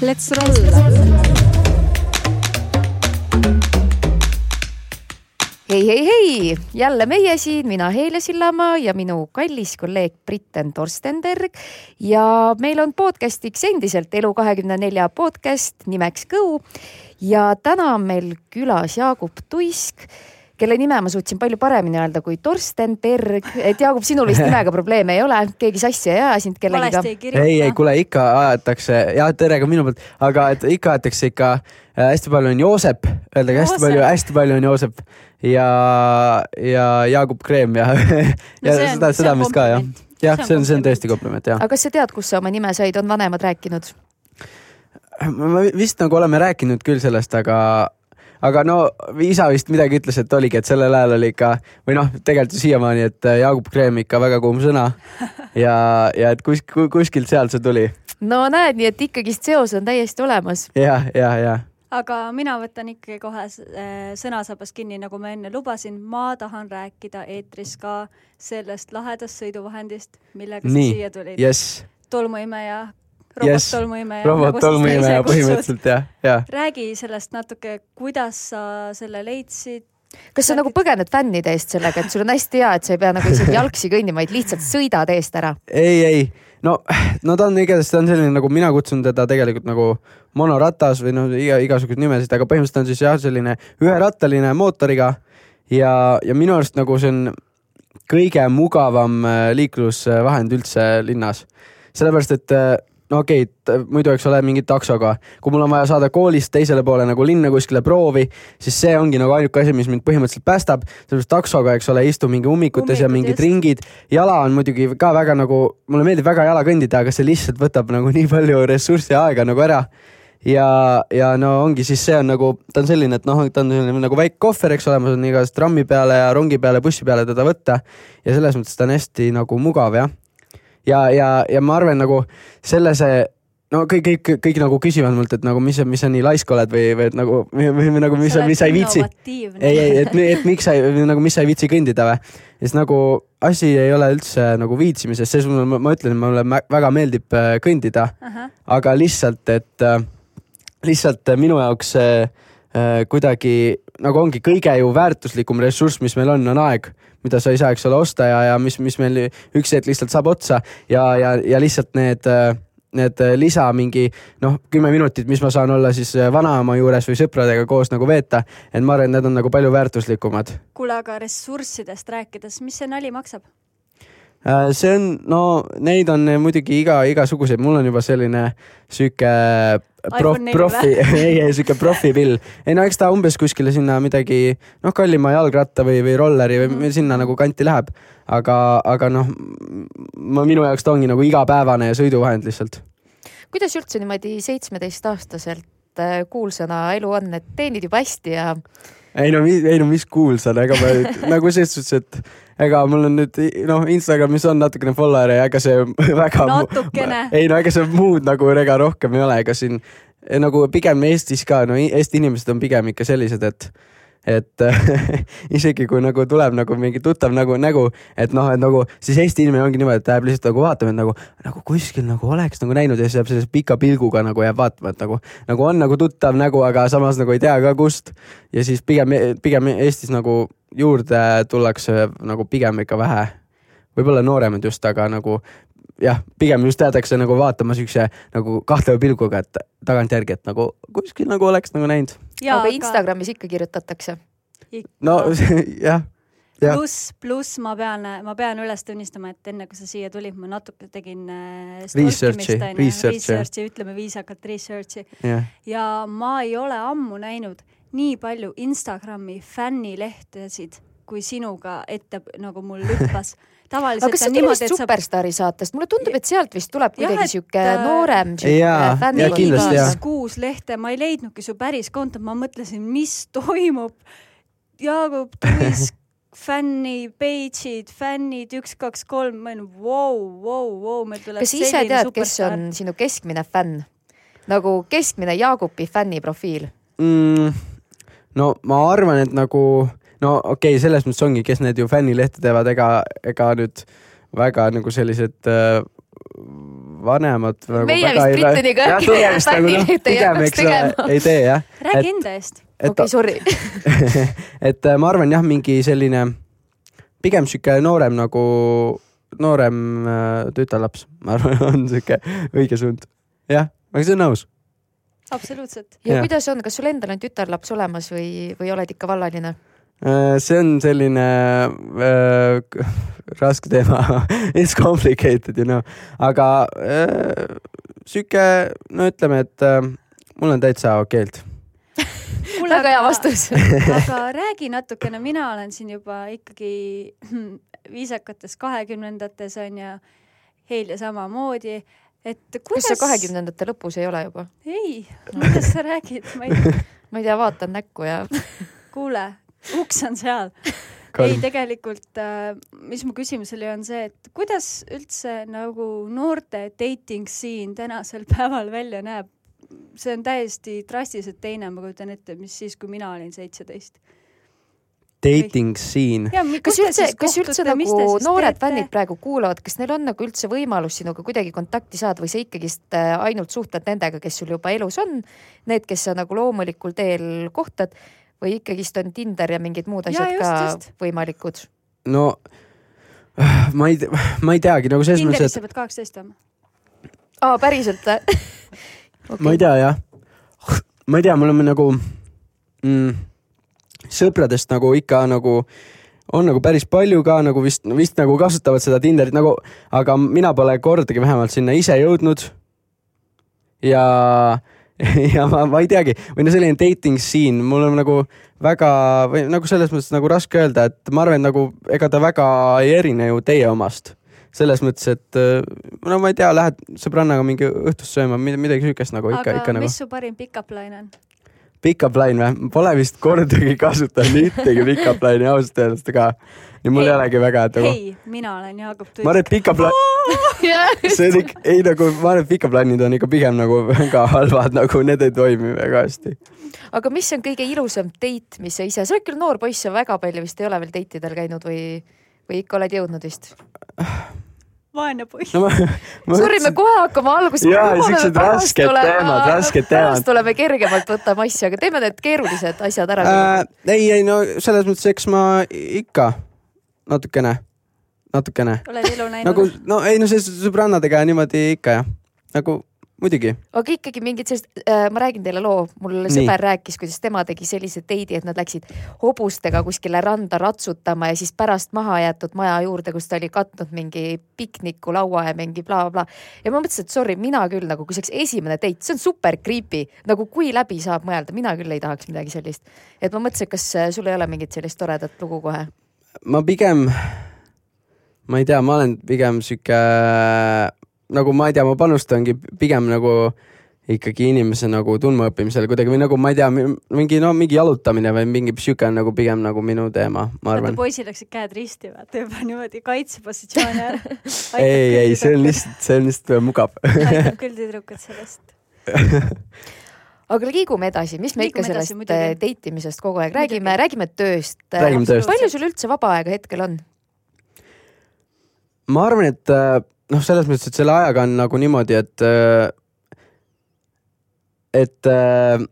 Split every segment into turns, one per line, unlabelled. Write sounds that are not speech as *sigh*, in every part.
Let's roll!
hei, hei, hei, jälle meie siin, mina Heile Sillamaa ja minu kallis kolleeg Britten Torstenberg. ja meil on podcast'iks endiselt Elu24 podcast nimeks Kõu. ja täna on meil külas Jaagup Tuisk kelle nime ma suutsin palju paremini öelda kui Torsten Berg, et Jaagup, sinul vist *laughs* nimega probleeme ei ole, keegi sassi ei aja sind kellegiga?
ei, ei kuule ikka aetakse ja tere ka minu poolt, aga et ikka aetakse ikka äh, hästi palju on Joosep, öeldage hästi palju, hästi palju on Joosep. Ja, ja Jaagup Kreem ja *laughs* ja no seda, seda meist ka jah. jah, see on, see on tõesti kompliment. jah.
aga kas sa tead, kust sa oma nime said, on vanemad rääkinud?
me vist nagu oleme rääkinud küll sellest, aga aga no isa vist midagi ütles, et oligi, et sellel ajal oli ikka või noh, tegelikult siiamaani, et äh, Jaagup Kreem ikka väga kuum sõna. *laughs* Ja, ja et kusk, kuskilt sealt see tuli.
no näed, nii et ikkagist seos on täiesti olemas.
Ja,. jah, ja, ja.
Aga mina võtan ikkagi kohe äh, sõnasabast kinni, nagu ma enne lubasin, ma tahan rääkida eetris ka sellest lahedast sõiduvahendist, millega sa siia tulid.
yes..
tolmuimeja robot-tolmuimeja
yes.. robot-tolmuimeja nagu põhimõtteliselt jah, *laughs* jah.
räägi sellest natuke, kuidas sa selle leidsid
kas sa nagu põgened fännide eest sellega, et sul on hästi hea, et sa ei pea nagu isegi jalgsi kõndima, vaid lihtsalt sõidad eest ära?
ei, ei, no, no ta on igatahes, ta on selline nagu mina kutsun teda tegelikult nagu monoratas või noh, iga, igasuguseid nimesid, aga põhimõtteliselt on siis jah, selline üherattaline mootoriga ja, ja minu arust nagu see on kõige mugavam äh, liiklusvahend üldse linnas. sellepärast, et äh, no okei okay,, muidu eks ole mingi taksoga, kui mul on vaja saada koolist teisele poole nagu linna kuskile proovi, siis see ongi nagu ainuke asi, mis mind põhimõtteliselt päästab. sellepärast taksoga, eks ole, istu mingi ummikutes ja mingid ringid. jala on muidugi ka väga nagu, mulle meeldib väga jala kõndida, aga see lihtsalt võtab nagu *laughs* nii palju ressurssi ja aega nagu ära ja, ja no ongi siis see on nagu, ta on selline, et noh, ta on selline nagu väike kohver, eks ole, ma saan igast trammi peale ja rongi peale, bussi peale teda võtta. ja selles mõttes ta on hästi nagu mugav jah ja, ja, ja ma arvan nagu selle see no kõik, kõik, kõik nagu küsivad mult, et nagu mis, mis sa nii laisk oled või, või et nagu või, või nagu mis sa, mis sa ei viitsi. ei, ei, et, et miks sa ei, nagu mis sa ei viitsi kõndida või. ja siis nagu asi ei ole üldse nagu viitsimises, selles mõttes ma, ma ütlen, mulle väga meeldib äh, kõndida uh, -huh. aga lihtsalt, et äh, lihtsalt minu jaoks äh, kuidagi nagu ongi kõige ju väärtuslikum ressurss, mis meil on, on aeg mida sa ei saa, eks ole, osta ja, ja mis, mis meil üks hetk lihtsalt saab otsa ja, ja, ja lihtsalt need need lisa mingi noh, kümme minutit, mis ma saan olla siis vanaema juures või sõpradega koos nagu veeta, et ma arvan, et need on nagu palju väärtuslikumad.
kuule, aga ressurssidest rääkides, mis see nali maksab?
Äh, see on, no neid on muidugi iga, igasuguseid, mul on juba selline sihuke prof, profi, *laughs* ei, ei sihuke profipill. ei no eks ta umbes kuskile sinna midagi, noh, kallima jalgratta või, või rolleri või mm. sinna nagu kanti läheb. aga, aga noh, ma, minu jaoks ta ongi nagu igapäevane sõiduvahend lihtsalt.
kuidas üldse niimoodi seitsmeteistaastaselt äh, kuulsana elu on, et teenid juba hästi ja
ei no, ei no mis kuulsana, ega ma *laughs* nagu selles suhtes, et ega mul on nüüd noh, Instagramis on natukene follower'e ja ega see *laughs* väga.
natukene.
ei no ega see muud nagu ega rohkem ei ole, ega siin nagu pigem Eestis ka, no Eesti inimesed on pigem ikka sellised, et et *laughs* isegi kui nagu tuleb nagu mingi tuttav nagu nägu, et noh, et nagu siis Eesti inimene ongi niimoodi, et läheb lihtsalt nagu vaatama, et nagu, nagu kuskil nagu oleks nagu näinud ja siis jääb sellise pika pilguga nagu jääb vaatama, et nagu, nagu on nagu tuttav nägu, aga samas nagu ei tea ka kust. ja siis pigem, pigem Eestis nagu juurde tullakse nagu pigem ikka vähe võib-olla nooremad just, aga nagu jah, pigem just jäädakse nagu vaatama siukse nagu kahtleva pilguga, et tagantjärgi, et nagu kuskil nagu oleks nagu näinud.
Aga Instagramis ikka kirjutatakse?
no *laughs* jah
pluss, pluss ma pean, ma pean üles tunnistama, et enne kui sa siia tulid, ma natuke tegin
äh, research'i, research'i,
ütleme viisakalt research'i. Yeah. ja ma ei ole ammu näinud nii palju Instagrami fännilehtesid, kui sinuga ette nagu mul hüppas *laughs*
tavaliselt aga kas see tuli vist Superstaari sa... saatest, mulle tundub, et sealt vist tuleb kuidagi sihuke äh, noorem
fänn.
kuus lehte, ma ei leidnudki su päris kontot, ma mõtlesin, mis toimub. Jaagup Tuisk *laughs* fänni page'id, fännid üks, kaks, kolm, ma olin vau, vau, vau, meil tuleb
kas sa ise tead, kes on sinu keskmine fänn? nagu keskmine Jaagupi fänniprofiil
mm,? no ma arvan, et nagu no okei okay,, selles mõttes ongi, kes need ju fännilehte teevad, ega, ega nüüd väga nagu sellised äh, vanemad nagu
Meie
väga
vist Brittaniga
nagu noh, pigem
hakkaks
eks ole
tegema.
ei tee jah.
räägi enda eest.
okei, sorry. *laughs*
et äh, ma arvan jah, mingi selline pigem sihuke noorem nagu, noorem äh, tütarlaps, ma arvan, *laughs* on sihuke õige suund. jah, aga see on nõus.
absoluutselt.
ja kuidas on, kas sul endal on tütarlaps olemas või, või oled ikka vallaline?
Äh, see on selline äh, raske teema *laughs* It's complicated you know, aga äh, sihuke, no ütleme, et äh, mul on täitsa okeelt. *laughs*
väga hea vastus. *laughs*
aga räägi natukene, mina olen siin juba ikkagi *clears throat* viisakates kahekümnendates on ju, Helja samamoodi, et
kas
kuidas
sa kahekümnendate lõpus ei ole juba?
ei, kuidas sa räägid, ma ei
ma ei tea, vaatan näkku ja
kuule, uks on seal. ei, tegelikult äh,, mis mu küsimus oli, on see, et kuidas üldse nagu noorte dating scene tänasel *laughs* päeval välja näeb? see on täiesti drastiliselt teine, ma kujutan ette, mis siis, kui mina olin seitseteist.
Dating scene.
kas üldse, kas üldse nagu noored fännid praegu kuulavad, kas neil on nagu üldse võimalus sinuga kuidagi kontakti saada või sa ikkagist äh, ainult suhtled nendega, kes sul juba elus on, need, kes sa nagu loomulikul teel kohtad või ikkagist on Tinder ja mingid muud asjad
just,
ka
just.
võimalikud?
no ma ei, ma ei teagi nagu selles mõttes,
Tinderis
et
sa pead kaheksateist olema.
aa, päriselt või okay. *laughs*
ma ei tea jah. ma ei tea, me oleme nagu mm, sõpradest nagu ikka nagu on nagu päris palju ka nagu vist, vist nagu kasutavad seda Tinderit nagu, aga mina pole kordagi vähemalt sinna ise jõudnud. ja, *laughs* ja ma, ma ei teagi, või no selline dating scene, mul on nagu väga või nagu selles mõttes nagu raske öelda, et ma arvan, et nagu ega ta väga ei erine ju teie omast. Selles mõttes, et no ma ei tea, lähed sõbrannaga mingi õhtust sööma, midagi siukest nagu ikka, ikka nagu.
mis su parim pick-up line on?
Pickup line või? Pole vist kordagi kasutanud ühtegi pickup line'i ausalt öeldes ka. ja mul ei olegi väga, et nagu.
hei, mina olen Jaagup
ma arvan, et pickup line, *laughs* see on ikka, ei nagu ma arvan, et pickup line'id on ikka pigem nagu väga halvad, nagu need ei toimi väga hästi.
aga mis on kõige ilusam date, mis sa ise, sa oled küll noor poiss ja väga palju vist ei ole veel date idel käinud või, või ikka oled jõudnud vist?
Vaene poiss
no
Sorry, me kohe hakkame alguses.
Jaa, siuksed rasked teemad, rasked teemad.
tuleme kergemalt võtame asja, aga teeme need keerulised asjad ära
äh,. ei, ei no selles mõttes, eks ma ikka natukene, natukene
oled elu näinud
nagu no ei no see sõbrannadega niimoodi ikka jah, nagu muidugi.
aga ikkagi mingid sellised äh,, ma räägin teile loo, mul
Nii.
sõber rääkis, kuidas tema tegi sellise date'i, et nad läksid hobustega kuskile randa ratsutama ja siis pärast maha jäetud maja juurde, kus ta oli katnud mingi piknikulaua ja mingi blablabla bla.. ja ma mõtlesin, et sorry, mina küll nagu, kui see oleks esimene date, see on super creepy, nagu kui läbi saab mõelda, mina küll ei tahaks midagi sellist. et ma mõtlesin, et kas äh, sul ei ole mingit sellist toredat lugu kohe?
ma pigem, ma ei tea, ma olen pigem sihuke nagu ma ei tea, ma panustangi pigem nagu ikkagi inimese nagu tundmaõppimisele kuidagi või nagu ma ei tea, mingi no mingi jalutamine või mingi sihuke on nagu pigem nagu minu teema, ma arvan.
poisil läksid käed risti, vaata juba niimoodi kaitsepositsiooni ära. *laughs*
ei, ei, see on lihtsalt, see on lihtsalt mugav.
aitab küll tüdrukut sellest. *laughs*
aga liigume edasi, mis me
Liigume
ikka
edasi,
sellest äh, date imisest kogu aeg räägime,
Muidugi.
räägime tööst.
Räägime tööst.
palju sul üldse vaba aega hetkel on?
ma arvan, et äh, noh, selles mõttes, et selle ajaga on nagu niimoodi, et, et äh,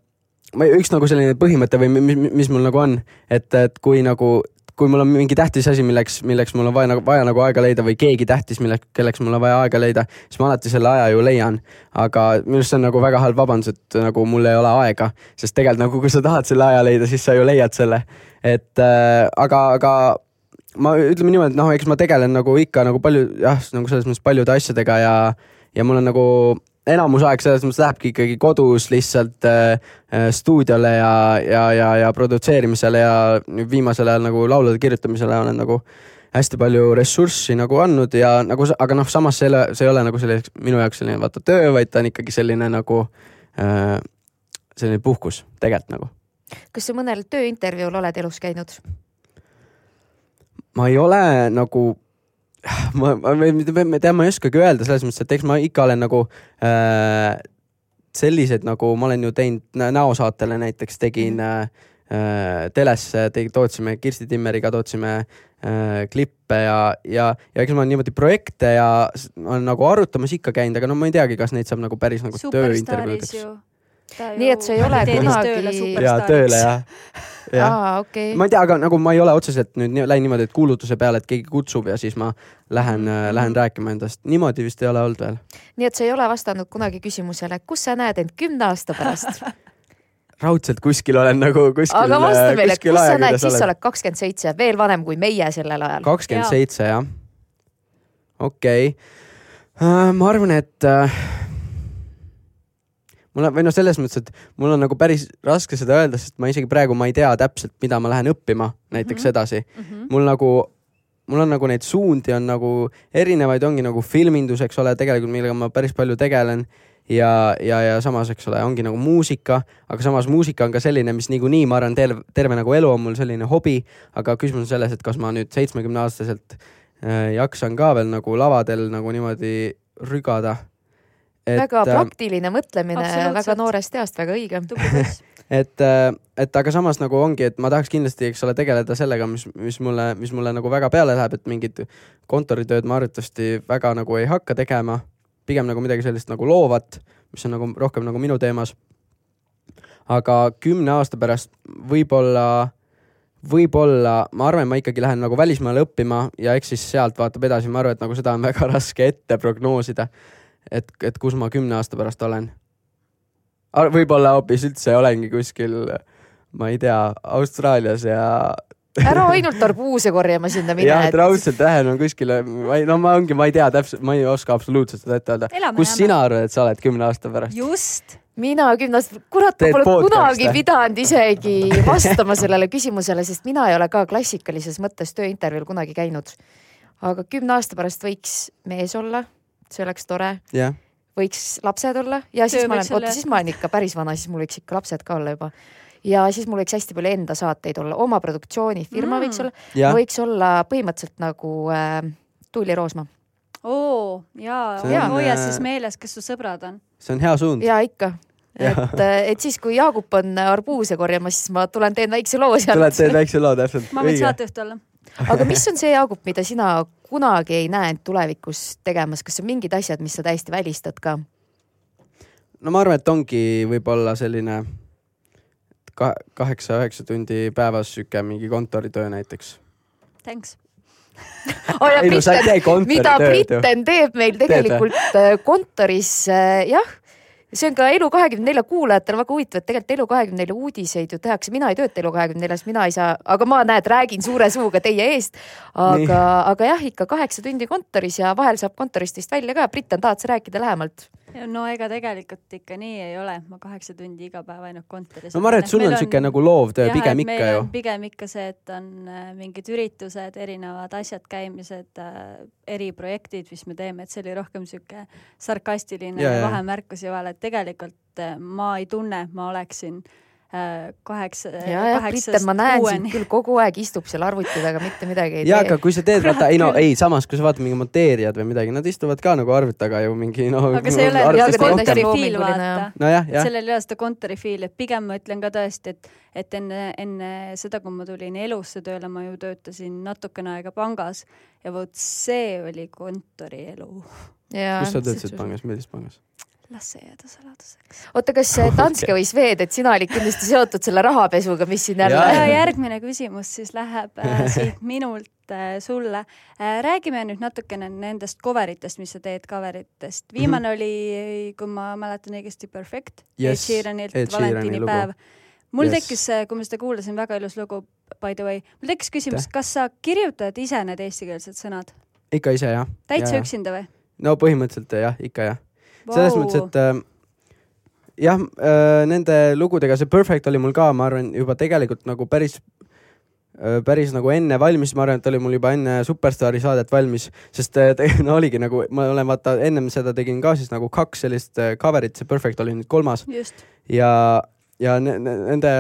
ma üks nagu selline põhimõte või mis, mis mul nagu on, et, et kui nagu, kui mul on mingi tähtis asi, milleks, milleks mul on vaja nagu, vaja nagu aega leida või keegi tähtis, milleks, kelleks mul on vaja aega leida, siis ma alati selle aja ju leian. aga minu arust see on nagu väga halb vabandus, et nagu mul ei ole aega, sest tegelikult nagu, kui sa tahad selle aja leida, siis sa ju leiad selle. et äh, aga, aga ma ütleme niimoodi, et noh, eks ma tegelen nagu ikka nagu palju jah, nagu selles mõttes paljude asjadega ja, ja mul on nagu enamus aeg selles mõttes lähebki ikkagi kodus lihtsalt äh, äh, stuudiole ja, ja, ja, ja produtseerimisele ja viimasel ajal nagu laulude kirjutamisele olen nagu hästi palju ressurssi nagu andnud ja nagu, aga noh, samas see ei ole, see ei ole nagu selline minu jaoks selline vaata töö, vaid ta on ikkagi selline nagu äh, selline puhkus tegelikult nagu.
kas sa mõnel tööintervjuul oled elus käinud?
Ma ei ole nagu, ma, ma, ma tean, ma ei oskagi öelda selles mõttes, et eks ma ikka olen nagu äh, sellised nagu ma olen ju teinud nä- näosaatele näiteks tegin äh, äh, telesse, tegi, tootsime Kirsti Timmeriga, tootsime äh, klippe ja, ja, ja eks ma olen niimoodi projekte ja olen nagu arutamas ikka käinud, aga no ma ei teagi, kas neid saab nagu päris nagu tööintervjuudeks.
Nii et sa ei ole kunagi-
ja tööle jah. *laughs* *laughs*
aa, okei
ma ei tea, aga nagu ma ei ole otseselt nüüd läinud niimoodi, et kuulutuse peale, et keegi kutsub ja siis ma lähen -hmm. lähen rääkima endast, niimoodi vist ei ole olnud veel.
nii et sa ei ole vastanud kunagi küsimusele, kus sa näed end kümne aasta pärast? *laughs*
raudselt kuskil olen nagu kuskil.
aga vasta meile, kus sa näed, siis sa oled kakskümmend seitse, veel vanem kui meie sellel ajal.
kakskümmend seitse jah. okei okay.. ma arvan, et äh, mul on, või noh, selles mõttes, et mul on nagu päris raske seda öelda, sest ma isegi praegu ma ei tea täpselt, mida ma lähen õppima näiteks mm. -hmm. edasi. mul nagu, mul on nagu neid suundi on nagu erinevaid, ongi nagu filmindus, eks ole, tegelikult millega ma päris palju tegelen ja, ja, ja samas, eks ole, ongi nagu muusika, aga samas muusika on ka selline, mis niikuinii ma arvan, terve, terve nagu elu on mul selline hobi, aga küsimus on selles, et kas ma nüüd seitsmekümne aastaselt äh, jaksan ka veel nagu lavadel nagu niimoodi rügada.
Väga
äh,
praktiline mõtlemine väga noorest east, väga õige. *laughs*
et, et aga samas nagu ongi, et ma tahaks kindlasti, eks ole, tegeleda sellega, mis, mis mulle, mis mulle nagu väga peale läheb, et mingit kontoritööd ma arvatavasti väga nagu ei hakka tegema. pigem nagu midagi sellist nagu loovat, mis on nagu rohkem nagu minu teemas. aga kümne aasta pärast võib-olla, võib-olla ma arvan, ma ikkagi lähen nagu välismaale õppima ja eks siis sealt vaatab edasi, ma arvan, et nagu seda on väga *laughs* raske ette prognoosida. et, et kus ma kümne aasta pärast olen võib-olla hoopis üldse olengi kuskil, ma ei tea, Austraalias ja *laughs*
ära ainult arbuuse korjama sinna mine
jah, et. raudselt lähen on kuskile, ma ei, no ma ongi, ma ei tea täpselt, ma ei oska absoluutselt seda ette öelda. kus sina arvad, et sa oled kümne aasta pärast?
just,
mina kümne aasta, kurat, ma pole kunagi pidanud isegi vastama sellele küsimusele, sest mina ei ole ka klassikalises mõttes tööintervjuul kunagi käinud. aga kümne aasta pärast võiks mees olla, see oleks tore,
jah,
võiks lapsed olla ja siis
Töö
ma olen, oota siis ma olen ikka päris vana, siis mul võiks ikka lapsed ka olla juba. ja siis mul võiks hästi palju enda saateid olla, oma produktsioonifirma mm. võiks olla,
jah,
võiks olla põhimõtteliselt nagu äh, Tuuli Roosma
oo jaa hoia
äh,
siis meeles, kes su sõbrad on.
see on hea suund.
ja ikka, et, et siis, kui Jaagup on arbuuse korjamas, siis ma tulen teen väikse loo
tuled, teed
sealt.
väikse loo täpselt.
ma võin saatejuht olla.
Aga mis on see Jaagup, mida sina kunagi ei näe end tulevikus tegemas, kas on mingid asjad, mis sa täiesti välistad ka?
no ma arvan, et ongi võib-olla selline ka-, kaheksa-üheksa tundi päevas sihuke mingi kontoritöö näiteks.
Thanks.
oh,.
ei no tee
mida. Britten teeb meil
Teed
tegelikult äh, kontoris, jah, see on ka Elu24 kuulajatel väga huvitav, et tegelikult Elu24 uudiseid ju tehakse, mina ei tööta Elu24-s, mina ei saa, aga ma näed, räägin suure suuga teie eest. Aga, aga jah, ikka kaheksa tundi kontoris ja vahel saab kontorist vist välja ka. Britten, tahad sa rääkida lähemalt?
No ega tegelikult ikka nii ei ole, ma kaheksa tundi iga päev ainult kontoris.
no ma arvan, et sul on sihuke nagu loovtöö pigem ikka ju.
pigem ikka see, et on äh, mingid üritused, erinevad asjad, käimised, eriprojektid, mis me teeme, et see oli rohkem sihuke sarkastiline
Ja,
ja,
ja.
vahemärkus ja vahel, et tegelikult äh, ma ei tunne, ma oleksin äh, kaheksa,
ja, ja Britten, ma näen sind küll kogu aeg istub seal arvuti taga, mitte midagi ei
ja
tee
aga. kui sa teed, vaata, ei no ei, samas kui sa vaatad mingi monteerijad või midagi, nad istuvad ka nagu arvuti taga ju mingi noh.
aga see ei ole
Jaa, aga
see
see on
kontori
täiesti
fiil,
loominguline,
vaata
jah,
sellel ei ole seda kontori fiili, et pigem ma ütlen ka tõesti, et, et enne, enne seda, kui ma tulin elusse tööle, ma ju töötasin natukene aega pangas ja vot see oli kontorielu.
kus sa töötasid pangas, millises pangas?
Las see jääda saladuseks.
oota, kas see *laughs* Danske või Swed, et sina olid kindlasti seotud selle rahapesuga, mis siin jälle
ja järgmine küsimus siis läheb äh, *laughs* siit minult äh, sulle äh,. räägime nüüd natukene nendest cover itest, mis sa teed cover itest. viimane mm -hmm. oli, kui ma mäletan õigesti, Perfect
Yes,
Ed Sheeranilt
Ed
valentinipäev. mul
Yes.
tekkis, kui ma seda kuulasin, väga ilus lugu, by the way, mul tekkis küsimus, kas sa kirjutad ise need eestikeelsed sõnad
ikka ise jah.
täitsa üksinda või?
no põhimõtteliselt jah, ikka jah. Selles mõttes, et äh, jah äh,, nende lugudega, see Perfect oli mul ka, ma arvan, juba tegelikult nagu päris äh, päris nagu enne valmis, ma arvan, et oli mul juba enne Superstaari saadet valmis, sest äh, no oligi nagu, ma olen vaata ennem seda tegin ka siis nagu kaks sellist äh, cover'it, see Perfect oli nüüd kolmas. Ja, ja ne- ne- nende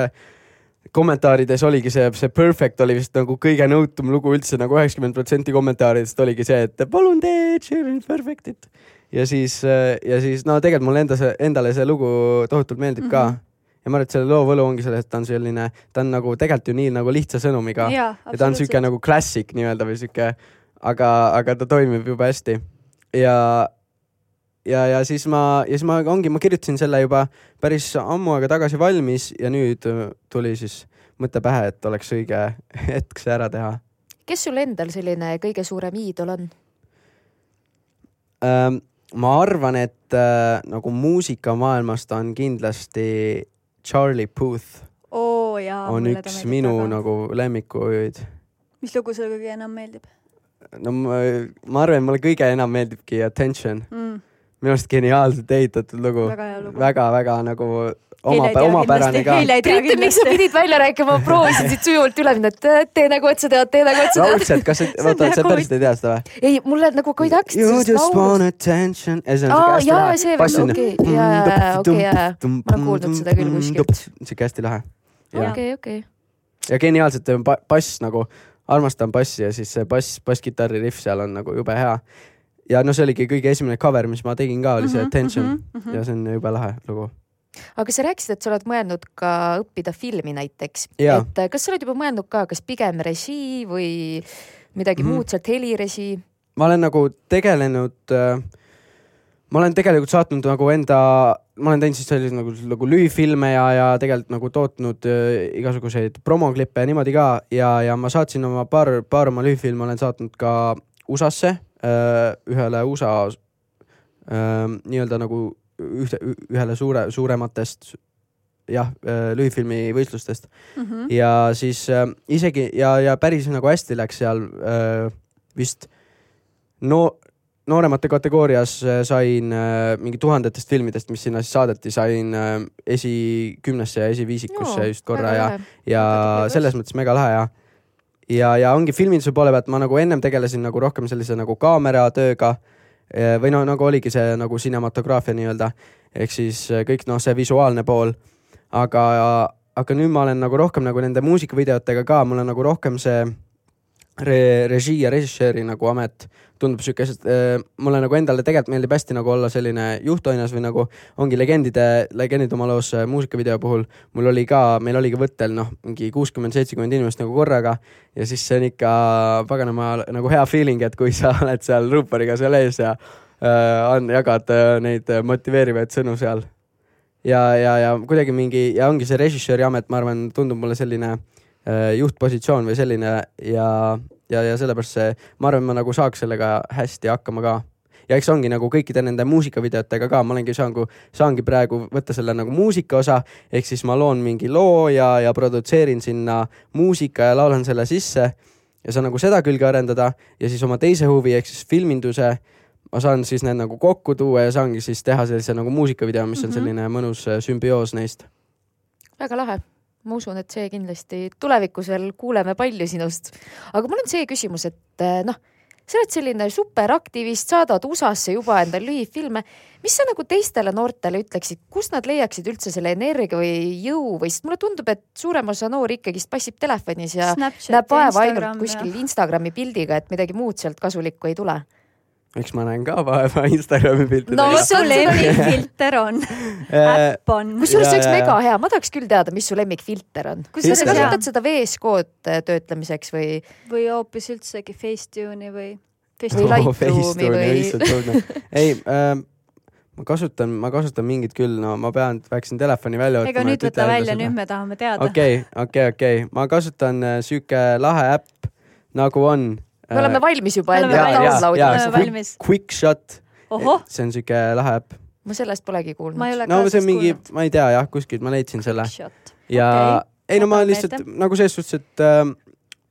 kommentaarides oligi see, see Perfect oli vist nagu kõige nõutum lugu üldse nagu üheksakümmend protsenti kommentaaridest oligi see, et palun tee Sheeran'i Perfectit. ja siis, ja siis no tegelikult mulle enda see, endale see lugu tohutult meeldib mm -hmm. ka. ja ma arvan, et selle loo võlu ongi selles, et ta on selline, ta on nagu tegelikult ju nii nagu lihtsa sõnumiga
jaa,
ja ta on siuke nagu klassik nii-öelda või siuke, aga, aga ta toimib jube hästi ja, ja, ja siis ma, ja siis ma ongi, ma kirjutasin selle juba päris ammu aega tagasi valmis ja nüüd äh, tuli siis mõte pähe, et oleks õige *laughs* hetk see ära teha
kes sul endal selline kõige suurem iidol on?
ähm,. ma arvan, et äh, nagu muusikamaailmas ta on kindlasti Charlie Puth
oo jaa.
on üks minu nagu lemmikuid
mis lugu sulle kõige enam meeldib
no ma, ma arvan, et mulle kõige enam meeldibki Attention,
mm,?
Minu arust geniaalselt ehitatud lugu, väga-väga nagu oma, omapärane ka.
Priit, miks sa pidid välja rääkima, ma proovisin siit sujuvalt üle minna, et tee nagu, et sa tead, tee nagu, et sa tead.
raudselt, kas sa, *laughs* oota, sa
nagu-
päriselt ei tea seda või?
ei, mulle nagu kui ta hakkas
You just want attention.
Aa, jaa, see veel, okei, jaa, okei, jaa. Ma olen kuulnud seda küll kuskilt.
siuke hästi lahe. ja,
okei, okei.
ja geniaalselt on ba- bass nagu, armastan bassi ja siis see bass, basskitarri riff seal on nagu jube hea. Ja no see oligi kõige esimene cover, mis ma tegin ka, oli see
Mhm,
Attention
mhm, mhm.
ja see on jube lahe lugu.
aga sa rääkisid, et sa oled mõelnud ka õppida filmi näiteks. Et äh, kas sa oled juba mõelnud ka, kas pigem režii või midagi
Mhm.
muud sealt, helirežii?
ma olen nagu tegelenud äh,, ma olen tegelikult saatnud nagu enda, ma olen teinud siis selliseid nagu, nagu lühifilme ja, ja tegelikult nagu tootnud äh, igasuguseid promoklippe ja niimoodi ka ja, ja ma saatsin oma paar, paar oma lühifilme olen saatnud ka USA-sse ühele USA äh, nii-öelda nagu ühte, ühele suure, suurematest jah, lühifilmi võistlustest
Mhm.
ja siis äh, isegi ja, ja päris nagu hästi läks seal äh, vist no nooremate kategoorias äh, sain äh, mingi tuhandetest filmidest, mis sinna siis saadeti, sain äh, esikümnesse ja esiviisikusse just korra ja, ja selles mõttes mega lahe ja ja, ja ongi filminduse poole pealt ma nagu ennem tegelesin nagu rohkem sellise nagu kaameratööga eh, või no nagu oligi see nagu cinematograafia nii-öelda ehk siis eh, kõik noh, see visuaalne pool, aga, aga nüüd ma olen nagu rohkem nagu nende muusikavideotega ka, mul on nagu rohkem see re, režii ja režissööri nagu amet tundub siuke, sest äh, mulle nagu endale tegelikult meeldib hästi nagu olla selline juhtoinas või nagu ongi legendide, legendid oma loos äh, muusikavideo puhul. mul oli ka, meil oligi võttel noh, mingi kuuskümmend, seitsekümmend inimest nagu korraga ja siis see on ikka paganama nagu hea feeling, et kui sa *laughs* oled seal ruuporiga seal ees ja äh, on, jagad äh, neid motiveerivaid sõnu seal. ja, ja, ja kuidagi mingi ja ongi see režissööri amet, ma arvan, tundub mulle selline äh, juhtpositsioon või selline ja, ja, ja sellepärast see, ma arvan, ma nagu saaks sellega hästi hakkama ka. ja eks ongi nagu kõikide nende muusikavideotega ka, ma olengi saangi, saangi praegu võtta selle nagu muusika osa, ehk siis ma loon mingi loo ja, ja produtseerin sinna muusika ja laulan selle sisse ja saan nagu seda külge arendada ja siis oma teise huvi ehk siis filminduse ma saan siis need nagu kokku tuua ja saangi siis teha sellise nagu muusikavideo, mis on
Mhm.
selline mõnus äh, sümbioos neist.
väga lahe, ma usun, et see kindlasti tulevikus veel kuuleme palju sinust. aga mul on see küsimus, et eh, noh, sa oled selline superaktivist, saadad USA-sse juba endale lühifilme. mis sa nagu teistele noortele ütleksid, kust nad leiaksid üldse selle energia või jõu või, sest mulle tundub, et suurem osa noori ikkagist passib telefonis ja näeb vaeva ainult kuskil Instagrami pildiga, et midagi muud sealt kasulikku ei tule.
Eks ma näen ka vaeva Instagrami piltidega
No
mis su lemmikfilter on? Äpp on. *laughs*
kusjuures see oleks mega hea, ma tahaks küll teada, mis su lemmikfilter on. kas sa kasutad seda VS-kood äh, töötlemiseks või?
või hoopis üldsegi Facetune'i või
Või
Facetune'i.
Lightroomi või-
ei äh,, ma kasutan, ma kasutan mingit küll, no ma pean, peaksin telefoni välja võtma.
ega nüüd võta välja, nüüd me tahame teada.
okei, okei, okei, ma kasutan äh, sihuke lahe äpp nagu on.
Me oleme valmis juba
Me oleme valmis. valmis.
Quick Shot, see on sihuke lahe äpp.
ma sellest polegi kuulnud.
ma ei ole
no see on mingi ma ei tea jah, kuskilt ma leidsin selle ja
Okei,
ei no ma lihtsalt
meelde.
nagu selles suhtes, et äh,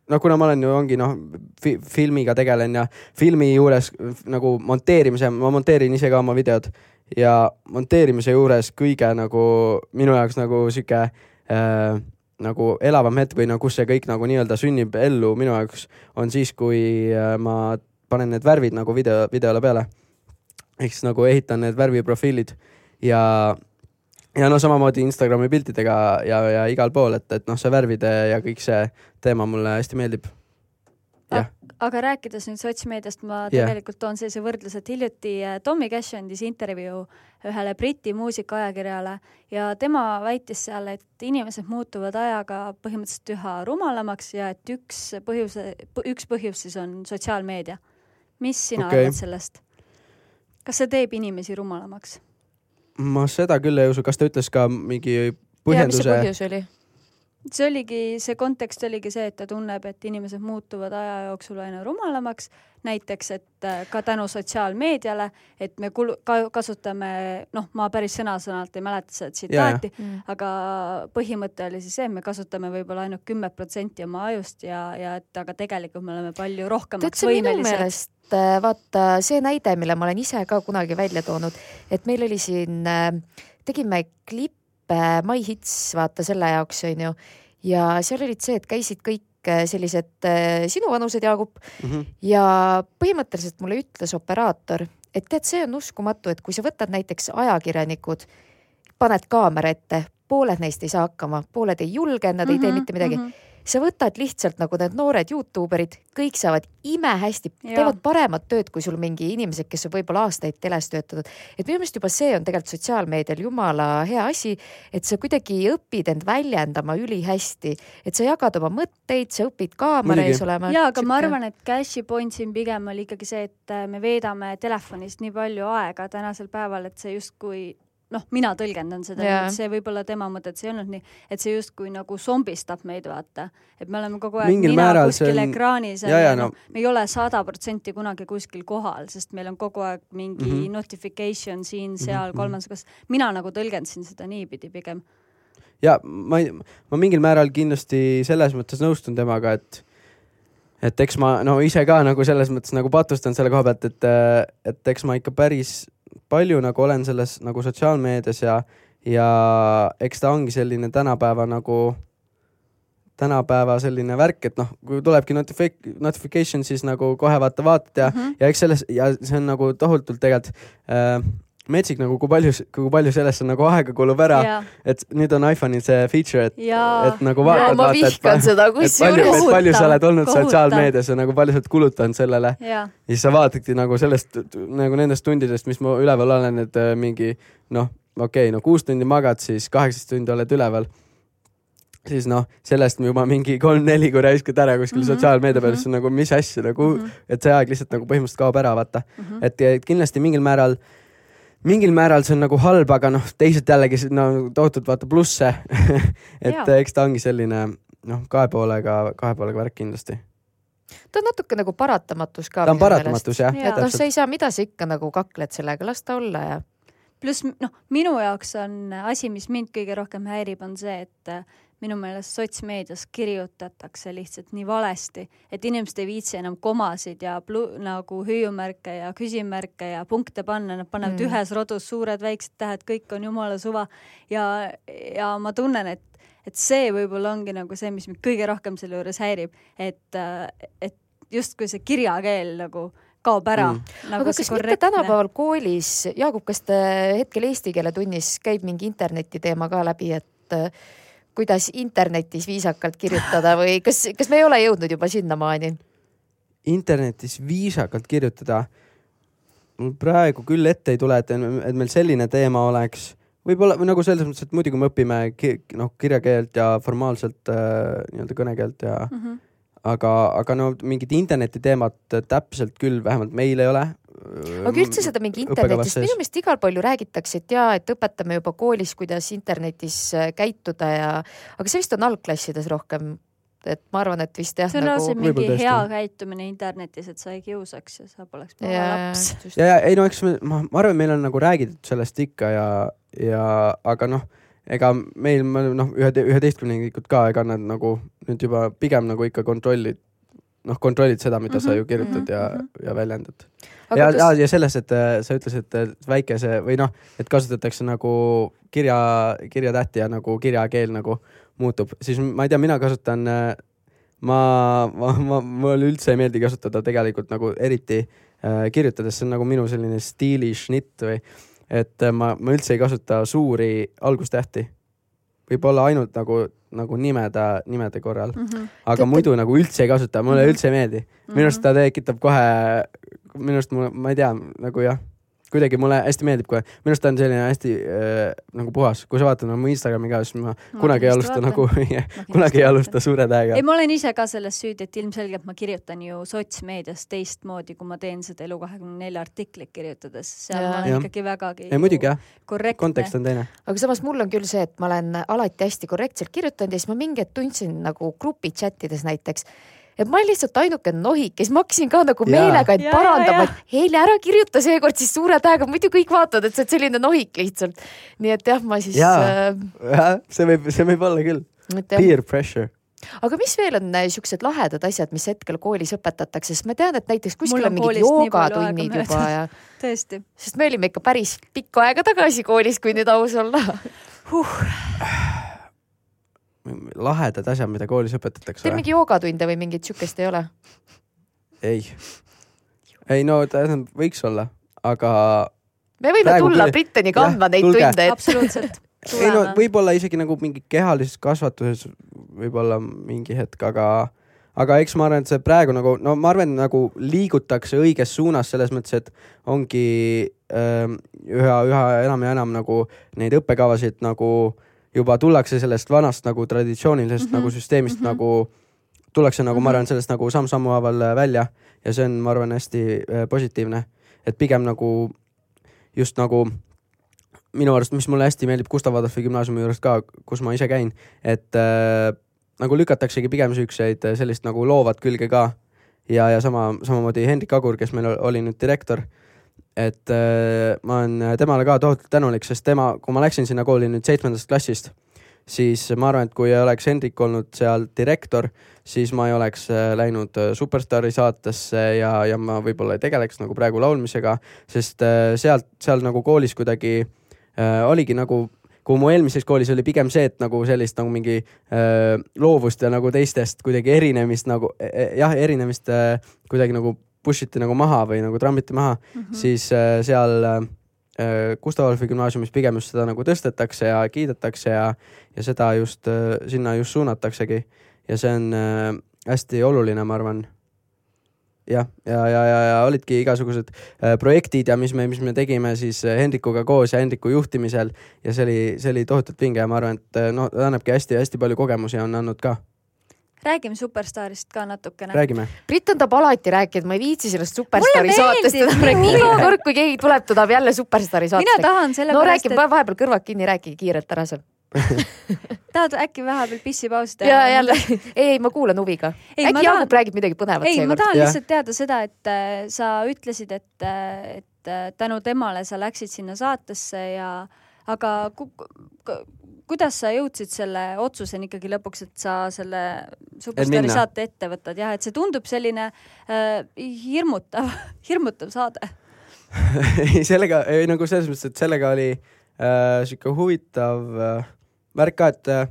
no kuna ma olen ju ongi noh fi,, filmiga tegelen ja filmi juures nagu monteerimise, ma monteerin ise ka oma videod ja monteerimise juures kõige nagu minu jaoks nagu sihuke äh, nagu elavam hetk või no kus see kõik nagu nii-öelda sünnib ellu minu jaoks on siis, kui äh, ma panen need värvid nagu video, videole peale. ehk siis nagu ehitan need värviprofiilid ja ja no samamoodi Instagrami piltidega ja, ja igal pool, et, et noh, see värvide ja kõik see teema mulle hästi meeldib. jah,
aga rääkides nüüd sotsmeediast, ma
Jah.
tegelikult toon sellise võrdluse, et hiljuti äh, Tommy Cash andis intervjuu ühele Briti muusikaajakirjale ja tema väitis seal, et inimesed muutuvad ajaga põhimõtteliselt üha rumalamaks ja et üks põhjuse, üks põhjus siis on sotsiaalmeedia. mis sina okay. arvad sellest? kas see teeb inimesi rumalamaks?
ma seda küll ei usu, kas ta ütles ka mingi
ja mis see
põhjenduse,
põhjus oli?
See oligi, see kontekst oligi see, et ta tunneb, et inimesed muutuvad aja jooksul aina rumalamaks, näiteks et äh, ka tänu sotsiaalmeediale, et me kulu-, ka kasutame, noh, ma päris sõna-sõnalt ei mäleta seda tsitaati,
Mm.
aga põhimõte oli siis see, et me kasutame võib-olla ainult kümme protsenti oma ajust ja, ja et aga tegelikult me oleme palju rohkemaks võimelised.
äh, vaata see näide, mille ma olen ise ka kunagi välja toonud, et meil oli siin, tegime klippe My Hits, vaata selle jaoks onju, ja seal olid see, et käisid kõik äh, sellised äh, sinuvanused, Jaagup,
Mhm.
ja põhimõtteliselt mulle ütles operaator, et tead, see on uskumatu, et kui sa võtad näiteks ajakirjanikud, paned kaamera ette, pooled neist ei saa hakkama, pooled ei julge, nad ei tee
Mhm,
mitte midagi. Sa võtad lihtsalt nagu need noored Youtube erid, kõik saavad imehästi, teevad paremat tööd kui sul mingi inimesed, kes on võib-olla aastaid teles töötanud. et minu meelest juba see on tegelikult sotsiaalmeedial jumala hea asi, et sa kuidagi õpid end väljendama ülihästi, et sa jagad oma mõtteid, sa õpid kaamera ees olema.
jaa, aga ma arvan, et cash'i point siin pigem oli ikkagi see, et äh, me veedame telefonist nii palju aega tänasel päeval, et see justkui noh, mina tõlgendan seda et see võib-olla tema mõte, et see ei olnud nii, et see justkui nagu zombistab meid, vaata. et me oleme kogu aeg
Mingil
nina kuskil
on-
ekraanis ja noh
no-,
me ei ole sada protsenti kunagi kuskil kohal, sest meil on kogu aeg mingi mm. -hmm. notification siin-seal mm
mhm.
-hmm. kolmandas, kas mina nagu tõlgendasin seda niipidi pigem.
ja ma ma mingil määral kindlasti selles mõttes nõustun temaga, et et eks ma no ise ka nagu selles mõttes nagu patustan selle koha pealt, et, et eks ma ikka päris palju nagu olen selles nagu sotsiaalmeedias ja, ja eks ta ongi selline tänapäeva nagu, tänapäeva selline värk, et noh, kui tulebki notifi-, notification, siis nagu kohe vaata, vaatad ja mm. -hmm. ja eks selles ja see on nagu tohutult tegelikult äh, metsik nagu kui palju, kui palju sellesse nagu aega kulub ära, et nüüd on iPhone'il see feature, et et nagu vaatad,
ma
vaata, et,
vihkan seda
et palju, et. palju sa oled olnud sotsiaalmeedias ja nagu palju sa oled kulutanud sellele
ja,
siis sa vaatadki nagu sellest nagu nendest tundidest, mis ma üleval olen, et äh, mingi noh, okei okay,, no kuus tundi magad, siis kaheksateist tundi oled üleval. siis noh, sellest juba mingi kolm-neli, kui raiskad ära kuskil mm -hmm, sotsiaalmeedia peal,
mhm.
siis on nagu mis asja nagu mm. -hmm. et see aeg lihtsalt nagu põhimõtteliselt kaob ära, vaata mm. -hmm. et, et kindlasti mingil määral mingil määral see on nagu halb, aga noh, teisalt jällegi no tohutult vaata plusse *laughs* et
Jaa.
eks ta ongi selline noh, kahe poolega, kahe poolega värk kindlasti.
ta on natuke nagu paratamatus ka.
ta on paratamatus jah
Jaa.
et noh, sa ei saa, mida sa ikka nagu kakled sellega, las ta olla ja.
pluss noh, minu jaoks on asi, mis mind kõige rohkem häirib, on see, et äh, minu meelest sotsmeedias kirjutatakse lihtsalt nii valesti, et inimesed ei viitsi enam komasid ja plu- nagu hüüumärke ja küsimärke ja punkte panna, nad panevad
Mm.
ühes rodus suured-väiksed tähed, kõik on jumala suva ja, ja ma tunnen, et et see võib-olla ongi nagu see, mis mind kõige rohkem selle juures häirib, et, et justkui see kirjakeel nagu kaob ära
Mm.
Nagu
aga kas mitte
korrektne-
tänapäeval koolis, Jaagup, kas te hetkel eesti keele tunnis käib mingi interneti teema ka läbi, et kuidas internetis viisakalt kirjutada või kas, kas me ei ole jõudnud juba sinnamaani?
internetis viisakalt kirjutada. mul praegu küll ette ei tule, et, et meil selline teema oleks, võib-olla või nagu selles mõttes, et muidugi me õpime ki, noh, kirjakeelt ja formaalselt äh, nii-öelda kõnekeelt ja
mm. -hmm.
aga, aga no mingit internetiteemat täpselt küll vähemalt meil ei ole.
Aga üldse seda mingi internetist, minu meelest igal pool ju räägitakse, et jaa, et õpetame juba koolis, kuidas internetis äh, käituda ja, aga see vist on algklassides rohkem. et ma arvan, et vist jah
see on
nagu
mingi hea käitumine internetis, et sa ei kiusaks ja sa poleks paha
ja,
laps.
ja, ja ei no eks me, ma, ma arvan, meil on nagu räägitud sellest ikka ja, ja aga noh, ega meil me noh, ühe, üheteistkümnendikud ka, ega nad nagu nüüd juba pigem nagu ikka kontrollid, noh, kontrollid seda, mida mm -hmm, sa
Mhm,
ju kirjutad
mhm,
ja
mhm.,
ja väljendad. ja,
kas
ja, ja selles, et äh, sa ütlesid, et väikese või noh, et kasutatakse nagu kirja, kirjatähti ja nagu kirjakeel nagu muutub, siis ma ei tea, mina kasutan, ma, ma, ma, mulle üldse ei meeldi kasutada tegelikult nagu eriti äh, kirjutades, see on nagu minu selline stiili šnitt või et äh, ma, ma üldse ei kasuta suuri algustähti. võib-olla ainult nagu, nagu nimede, nimede korral,
mm. -hmm.
aga
Teate-
muidu nagu üldse ei kasuta, mulle
Mhm.
üldse ei meeldi. minu arust ta tekitab kohe, minu arust mulle, ma ei tea, nagu jah, kuidagi mulle hästi meeldib kohe, minu arust ta on selline hästi äh, nagu puhas, kui sa vaatad nagu mu Instagrami ka, siis ma *laughs* kunagi ei alusta nagu, kunagi ei alusta suure tähega
ei, ma olen ise ka selles süüdi, et ilmselgelt ma kirjutan ju sotsmeedias teistmoodi, kui ma teen seda Elu24 artiklit kirjutades, seal
Jaa.
ma olen
Jah.
ikkagi vägagi
ei muidugi jah, kontekst on teine.
aga samas mul on küll see, et ma olen alati hästi korrektselt kirjutanud ja siis ma mingi hetk tundsin nagu grupi chat ides näiteks, et ma olen lihtsalt ainuke nohik ja siis ma hakkasin ka nagu meelega end parandama, et Heili ära kirjuta seekord siis suure tähega, muidu kõik vaatavad, et sa oled selline nohik lihtsalt. nii et jah, ma siis
Jaa.
äh,,
see võib, see võib olla küll. Peer pressure.
aga mis veel on äh, siuksed lahedad asjad, mis hetkel koolis õpetatakse, sest ma tean, et näiteks kuskil
Mul
on mingid joogatunnid juba ja, *laughs*
tõesti
sest me olime ikka päris pikka aega tagasi koolis, kui nüüd aus olla.
huh..
Lahedad asjad, mida koolis õpetatakse
Teil mingi joogatunde või mingit siukest ei ole?
ei. ei no tähendab, võiks olla, aga
me võime
Praegu
tulla
küll-
Brittani kandma neid
tulge.
tunde, et
absoluutselt. *laughs*
ei no võib-olla isegi nagu mingi kehalises kasvatuses võib-olla mingi hetk, aga aga eks ma arvan, et see praegu nagu, no ma arvan, nagu liigutakse õiges suunas selles mõttes, et ongi ähm, üha, üha enam ja enam nagu neid õppekavasid nagu juba tullakse sellest vanast nagu traditsioonilisest mm
Mhm,
-hmm. nagu süsteemist mm
mhm.
-hmm. nagu tullakse nagu mm, -hmm. ma
Mhm.
arvan, sellest nagu samm-sammu haaval äh, välja ja see on, ma arvan, hästi äh, positiivne, et pigem nagu just nagu minu arust, mis mulle hästi meeldib Gustav Adolfi gümnaasiumi juures ka, kus ma ise käin, et äh, nagu lükataksegi pigem siukseid äh, sellist nagu loovat külge ka ja, ja sama, samamoodi Hendrik Agur, kes meil oli nüüd direktor, et äh, ma olen temale ka tohutult tänulik, sest tema, kui ma läksin sinna kooli nüüd seitsmendast klassist, siis ma arvan, et kui ei oleks Hendrik olnud seal direktor, siis ma ei oleks äh, läinud äh, Superstaari saatesse ja, ja ma võib-olla ei tegeleks nagu praegu laulmisega, sest äh, sealt, seal nagu koolis kuidagi äh, oligi nagu kui mu eelmises koolis oli pigem see, et nagu sellist nagu mingi äh, loovust ja nagu teistest kuidagi erinemist nagu eh, jah, erinemist äh, kuidagi nagu push iti nagu maha või nagu trammiti maha mm, -hmm. siis äh, seal äh, Gustav Adolfi gümnaasiumis pigem just seda nagu tõstetakse ja kiidetakse ja, ja seda just äh, sinna just suunataksegi. Ja see on äh, hästi oluline, ma arvan. Jah, ja, ja, ja, ja olidki igasugused äh, projektid ja mis me, mis me tegime siis äh, Hendrikuga koos ja Hendriku juhtimisel. Ja see oli, see oli tohutult vinge ja ma arvan, et äh, no ta annabki hästi-hästi palju kogemusi on andnud ka,
räägime Superstaarist ka natukene.
räägime.
Britt on tahab alati rääkida, ma ei viitsi sellest Superstaari saatest enam rääkida, iga kord, kui keegi tuleb, ta tahab jälle Superstaari
mina
saatest.
tahan
no
sellepärast,
räägi, vahepeal kõrvad kinni, rääkige kiirelt ära seal. *laughs*
et tahad äkki vahepeal pissipausi teha?
ja jälle, ei, ei ma kuulan huviga.
Ei, ma
äkki
tahan-
Jaagup räägib midagi põnevat
ei, ma
seekord.
tahan lihtsalt teada seda, et äh, sa ütlesid, et, et äh, tänu temale sa läksid sinna saatesse ja aga kuidas sa jõudsid selle otsuseni ikkagi lõpuks, et sa selle Superstaari
minna.
saate ette võtad, jah, et see tundub selline äh, hirmutav, *laughs* hirmutav saade. *laughs*
ei, sellega, ei nagu selles mõttes, et sellega oli äh, sihuke huvitav äh, värk ka, et äh,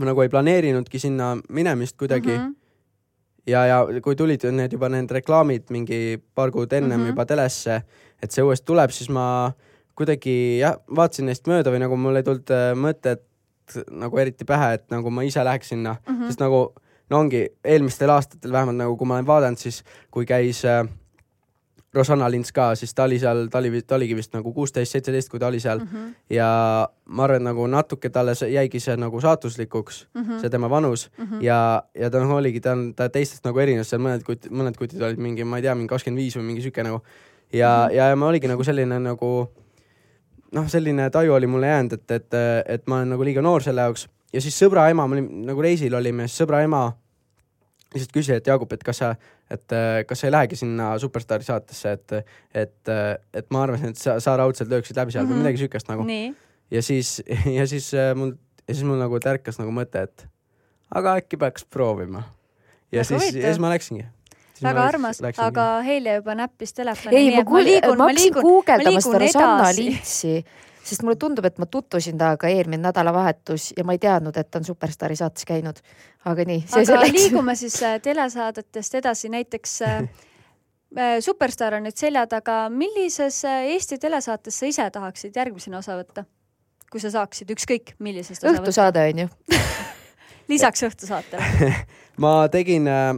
ma nagu ei planeerinudki sinna minemist kuidagi mm. -hmm. ja, ja kui tulid need juba need reklaamid mingi paar kuud ennem mm. -hmm. juba telesse, et see uuesti tuleb, siis ma kuidagi jah, vaatasin neist mööda või nagu mul ei tulnud äh, mõtet nagu eriti pähe, et nagu ma ise läheks sinna mm. -hmm. sest nagu no ongi eelmistel aastatel vähemalt nagu, kui ma olen vaadanud, siis kui käis äh, Rosanna Lints ka, siis ta oli seal, ta oli, ta oligi vist nagu kuusteist, seitseteist, kui ta oli seal mm. -hmm. ja ma arvan, nagu natuke talle jäigi see nagu saatuslikuks mm, -hmm. see tema vanus mm -hmm. ja, ja ta noh, oligi, ta on, ta teistest nagu erines, seal mõned kutid, mõned kutid olid mingi, ma ei tea, mingi kakskümmend viis või mingi sihuke nagu ja mm, -hmm. ja, ja ma oligi nagu selline nagu noh, selline taju oli mulle jäänud, et, et, et ma olen nagu liiga noor selle jaoks ja siis sõbra ema, me olime nagu reisil olime, siis sõbra ema lihtsalt küsis, et Jaagup, et kas sa, et kas sa ei lähegi sinna Superstaari saatesse, et, et, et ma arvasin, et sa, sa raudselt lööksid läbi seal mm -hmm.
Mhm.
või midagi siukest nagu. ja siis, ja siis äh, mul, ja siis mul nagu tärkas nagu mõte, et aga äkki peaks proovima. ja
Väga
siis, ja siis ma läksingi.
Väga armas, aga Helja juba näppis telefoni.
ei, ma kuulin, ma hakkasin guugeldama
liigun
seda Rosanna. Lintsi, sest mulle tundub, et ma tutvusin temaga eelmine nädalavahetus ja ma ei teadnud, et ta on Superstaari saates käinud. aga nii, see
aga
selleks.
liigume siis äh, telesaadetest edasi, näiteks äh, *laughs* äh, Superstaar on nüüd selja taga, millises Eesti telesaates sa ise tahaksid järgmisena osa võtta? kui sa saaksid ükskõik millisest osa võtta,
õhtusaade on ju. *laughs*
lisaks õhtusaatele. *laughs*
ma tegin äh,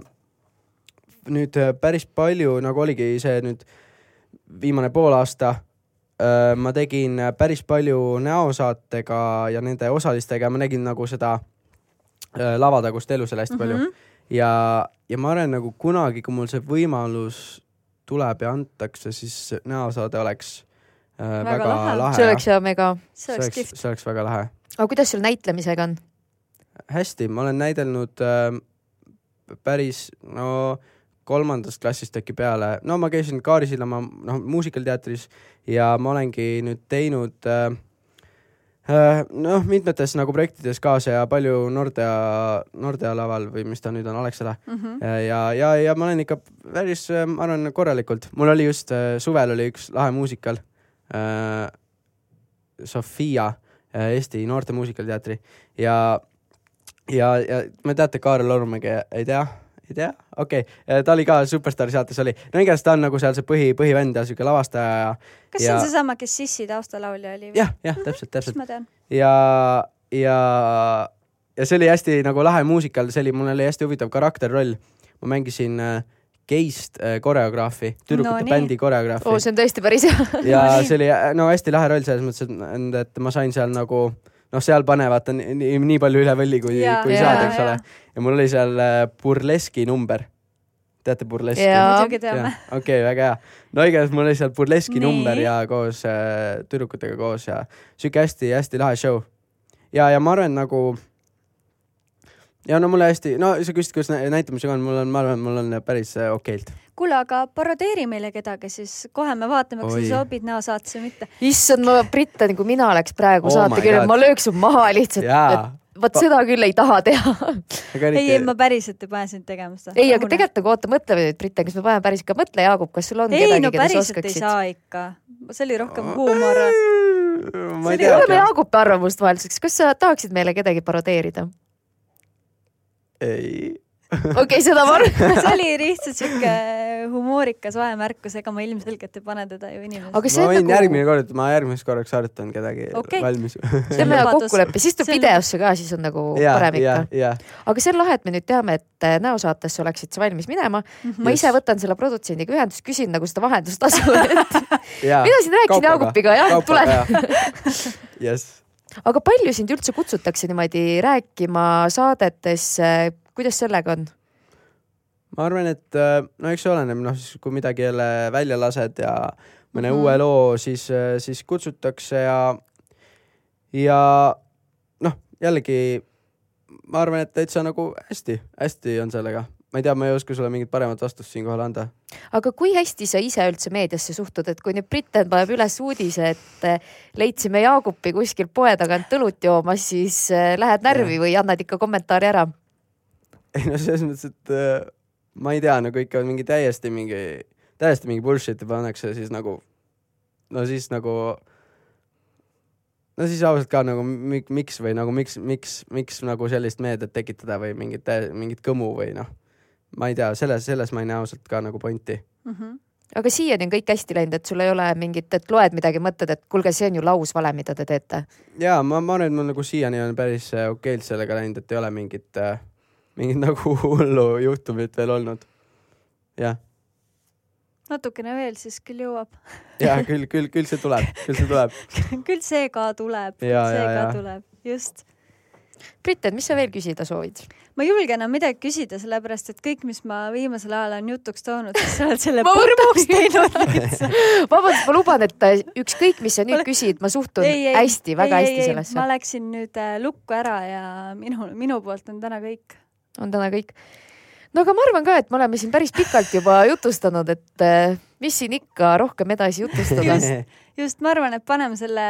nüüd äh, päris palju, nagu oligi see nüüd viimane pool aasta äh,. ma tegin äh, päris palju näosaatega ja nende osalistega, ma nägin nagu seda lavatagust elu seal hästi mm -hmm. palju ja, ja ma arvan nagu kunagi, kui mul see võimalus tuleb ja antakse, siis näosaade oleks äh, väga,
Väga
väga
lahe.
lahe,
see oleks ja mega.
see oleks kihvt.
see oleks väga lahe.
aga kuidas sul näitlemisega on?
hästi, ma olen näidelnud äh, päris no kolmandast klassist äkki peale, no ma käisin Kaari Sillamaa noh muusikalteatris ja ma olengi nüüd teinud äh, äh, noh mitmetes nagu projektides kaasa ja palju Nordea, Nordea laval või mis ta nüüd on, Alexela
Mhm.
ja, ja, ja ma olen ikka päris, ma arvan, korralikult. mul oli just äh, suvel oli üks lahe muusikal äh,, Sofia äh, Eesti Noorte Muusikalteatri ja, ja, ja ma teate Kaarel Ormäge, ei tea? Ei tea, okei okay., ta oli ka Superstaari saates oli, no igatahes ta on nagu seal see põhi, põhivend ja siuke lavastaja ja
kas see
ja-
on seesama, kes Sissi taustalaulja oli?
jah, jah, täpselt,
siis
täpselt
ma tean.
ja, ja, ja see oli hästi nagu lahe muusikal, see oli, mul oli hästi huvitav karakterroll. ma mängisin äh, geist äh, koreograafi, tüdrukute
No
bändi koreograafi
oo, see on tõesti päris hea.
ja
no *laughs*
see oli äh, no hästi lahe roll selles mõttes, et, et ma sain seal nagu noh, seal pane vaata nii, nii, nii palju üle võlli, kui, kui
jaa,
saad, eks
jaa.
ole. ja mul oli seal äh, burleski number. teate burleski?
Muidugi teame.
okei okay,, väga hea. no igatahes mul oli seal burleski
Nii.
number ja koos äh, tüdrukutega koos ja sihuke hästi-hästi lahe show. ja, ja ma arvan nagu ja no mulle hästi, no sa küsisid, kuidas nä- näitamisega on, mul on, ma arvan, mul on päris äh, okeilt.
kuule, aga parodeeri meile kedagi, siis kohe me vaatame, kas sa sobid näosaatesse või mitte.
issand, ma Britten, kui mina oleks praegu
Oh
saatekirjas, ma lööks su maha lihtsalt, et, vot seda küll ei taha teha.
ei, ei, ma päriselt ei pane sind tegema seda.
ei, aga tegelikult nagu oota, mõtle nüüd, Britten, kas me paneme päris ikka, mõtle, Jaagup, kas sul on
ei
kedagi,
no
keda sa
päriselt ei
oskaksid?
saa ikka. see oli rohkem huumor.
kuulame. Jaagupi arvamust vahelduseks, kas sa tahaksid meile kedagi parodeerida?
ei. *laughs*
okei okay,, seda ma arvan. *laughs*
see oli lihtsalt siuke humoorikas vahemärkus, ega ma ilmselgelt ei pane teda ju
see
ma
on
võin
nagu,
järgmine kord, ma järgmiseks korraks harjutan kedagi
Okei.
valmis. *laughs*
teeme kokkuleppe, siis tuleb videosse ka, siis on nagu
ja,
parem
ja
ikka.,
ja,
aga see on lahe, et me nüüd teame, et äh, näosaatesse oleksid sa valmis minema.
Mhm.
ma
Just.
ise võtan selle produtsendiga ühendust, küsin nagu seda vahendustasu, et
ja.
mina siin rääkisin Jaagupiga, jah, tulen.
jess.
aga palju sind üldse kutsutakse niimoodi rääkima saadetesse, kuidas sellega on?
ma arvan, et äh, no eks see oleneb, noh siis kui midagi jälle välja lased ja mõne mm. -hmm. uue loo, siis, siis kutsutakse ja, ja noh, jällegi ma arvan, et täitsa nagu hästi-hästi on sellega. ma ei tea, ma ei oska sulle mingit paremat vastust siinkohal anda.
aga kui hästi sa ise üldse meediasse suhtud, et kui nüüd Britten paneb üles uudise, et äh, leidsime Jaagupi kuskil poe tagant õlut joomas, siis äh, lähed närvi või annad ikka kommentaari ära?
Ei no selles mõttes, et äh, ma ei tea, nagu ikka mingi täiesti mingi, täiesti mingi bullshit'i pannakse, siis nagu, no siis nagu, no siis ausalt ka nagu mi- miks või nagu miks, miks, miks nagu sellist meediat tekitada või mingit, mingit kõmu või noh, ma ei tea, selles, selles ma ei näe ausalt ka nagu pointi.
Mhm.
aga siiani on kõik hästi läinud, et sul ei ole mingit, et loed midagi, mõtled, et kuulge, see on ju lausvale, mida te teete.
ja ma, ma arvan, et mul nagu siiani on päris äh, okeilt sellega läinud, et ei ole mingit äh,, mingit *laughs* nagu hullu juhtumit veel olnud. jah,
natukene veel, siis küll jõuab. *laughs*
ja küll, küll, küll see tuleb, küll see tuleb. *laughs*
küll see ka tuleb, see
ja,
ka
ja.
tuleb, just.
Britten, mis sa veel küsida soovid?
ma ei julge enam midagi küsida, sellepärast et kõik, mis ma viimasel ajal olen jutuks toonud, siis sa oled selle põrmuks teinud lihtsalt.
vabandust, ma luban, et äh, ükskõik, mis sa nüüd küsid, ma suhtun ei, hästi, väga
ei,
hästi
ei,
sellesse
ma. läksin nüüd äh, lukku ära ja minu, minu poolt on täna kõik.
On täna kõik. no aga ma arvan ka, et me oleme siin päris pikalt juba *laughs* jutustanud, et äh, mis siin ikka rohkem edasi jutustada.
just, ma arvan, et paneme selle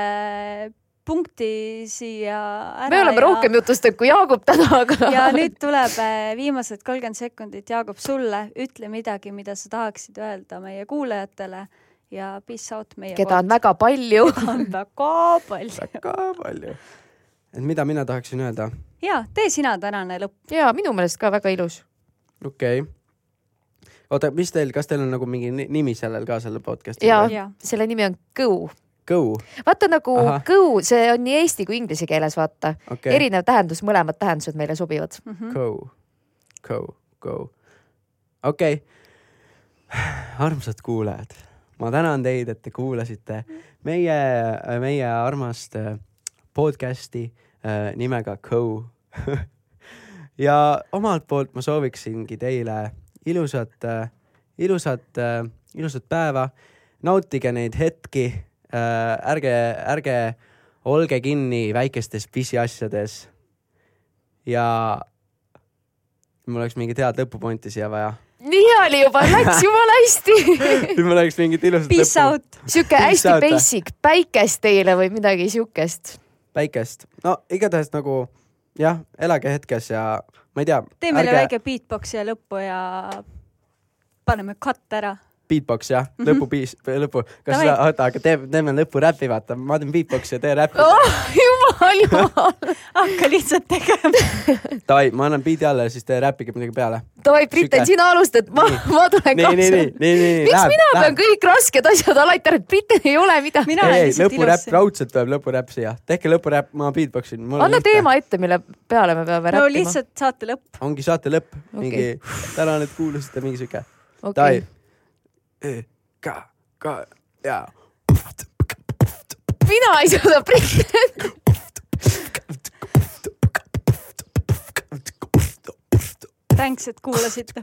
punkti siia ära.
me oleme
ja...
rohkem jutustanud kui Jaagup täna, aga *laughs*
ja nüüd tuleb äh, viimased kolmkümmend sekundit, Jaagup, sulle, ütle midagi, mida sa tahaksid öelda meie kuulajatele ja peace out meie
keda on väga palju.
on väga palju.
väga palju. et mida mina tahaksin öelda?
Ja tee sina tänane lõpp.
ja minu meelest ka väga ilus.
okei okay.. oota, mis teil, kas teil on nagu mingi ni- nimi sellel ka, sellel podcast'il?
ja
Jaa.
selle nimi on Go.
Go,
vaata nagu
Ahah.
go, see on nii eesti kui inglise keeles, vaata okay.. erinev tähendus, mõlemad tähendused meile sobivad.
Mhm.
go, go, go, okei. armsad kuulajad, ma tänan teid, et te kuulasite meie, meie armast podcast'i nimega Go. *laughs* ja omalt poolt ma sooviksingi teile ilusat, ilusat, ilusat päeva. nautige neid hetki, ärge, ärge olge kinni väikestes pisiasjades. ja mul oleks mingit head lõpupointi siia vaja.
nii oli juba, läks jumala hästi. *laughs*
nüüd mul oleks mingit ilusat
Peace out.
sihuke hästi basic, päikest teile või midagi siukest.
päikest. no igatahes nagu jah, elage hetkes ja ma ei tea.
tee meile väike beatbox siia lõppu ja paneme cut ära.
Beatbox jah
Mhm.
lõpupiis, lõpu, kas
Davai.
sa, oota, aga tee, teeme lõpuräpi, vaata, ma teen beatbox'i ja tee räppi.
oh jumal, jumal.
hakka lihtsalt tegema.
Davai, ma annan beat'i alla ja siis tee räppige midagi peale.
davai, Briten,
Sihuke-
sina alustad, ma, ma tulen
nii, nii, nii,
kaasa. miks mina pean kõik rasked asjad alati ära, Briten ei ole midagi.
mina
ei,
olen
ei,
lihtsalt
lõpuräpp,
ilus.
raudselt tuleb lõpuräpp siia. tehke lõpuräpp, ma beatbox in.
anna teema ette, mille peale me peame
no
räppima.
lihtsalt saate lõpp.
ongi saate lõpp, mingi tänan, et kuulasite, mingi. Davai
okay...
ka, ka ja.
mina ei suuda Briten.
Thanks, et kuulasite. *laughs*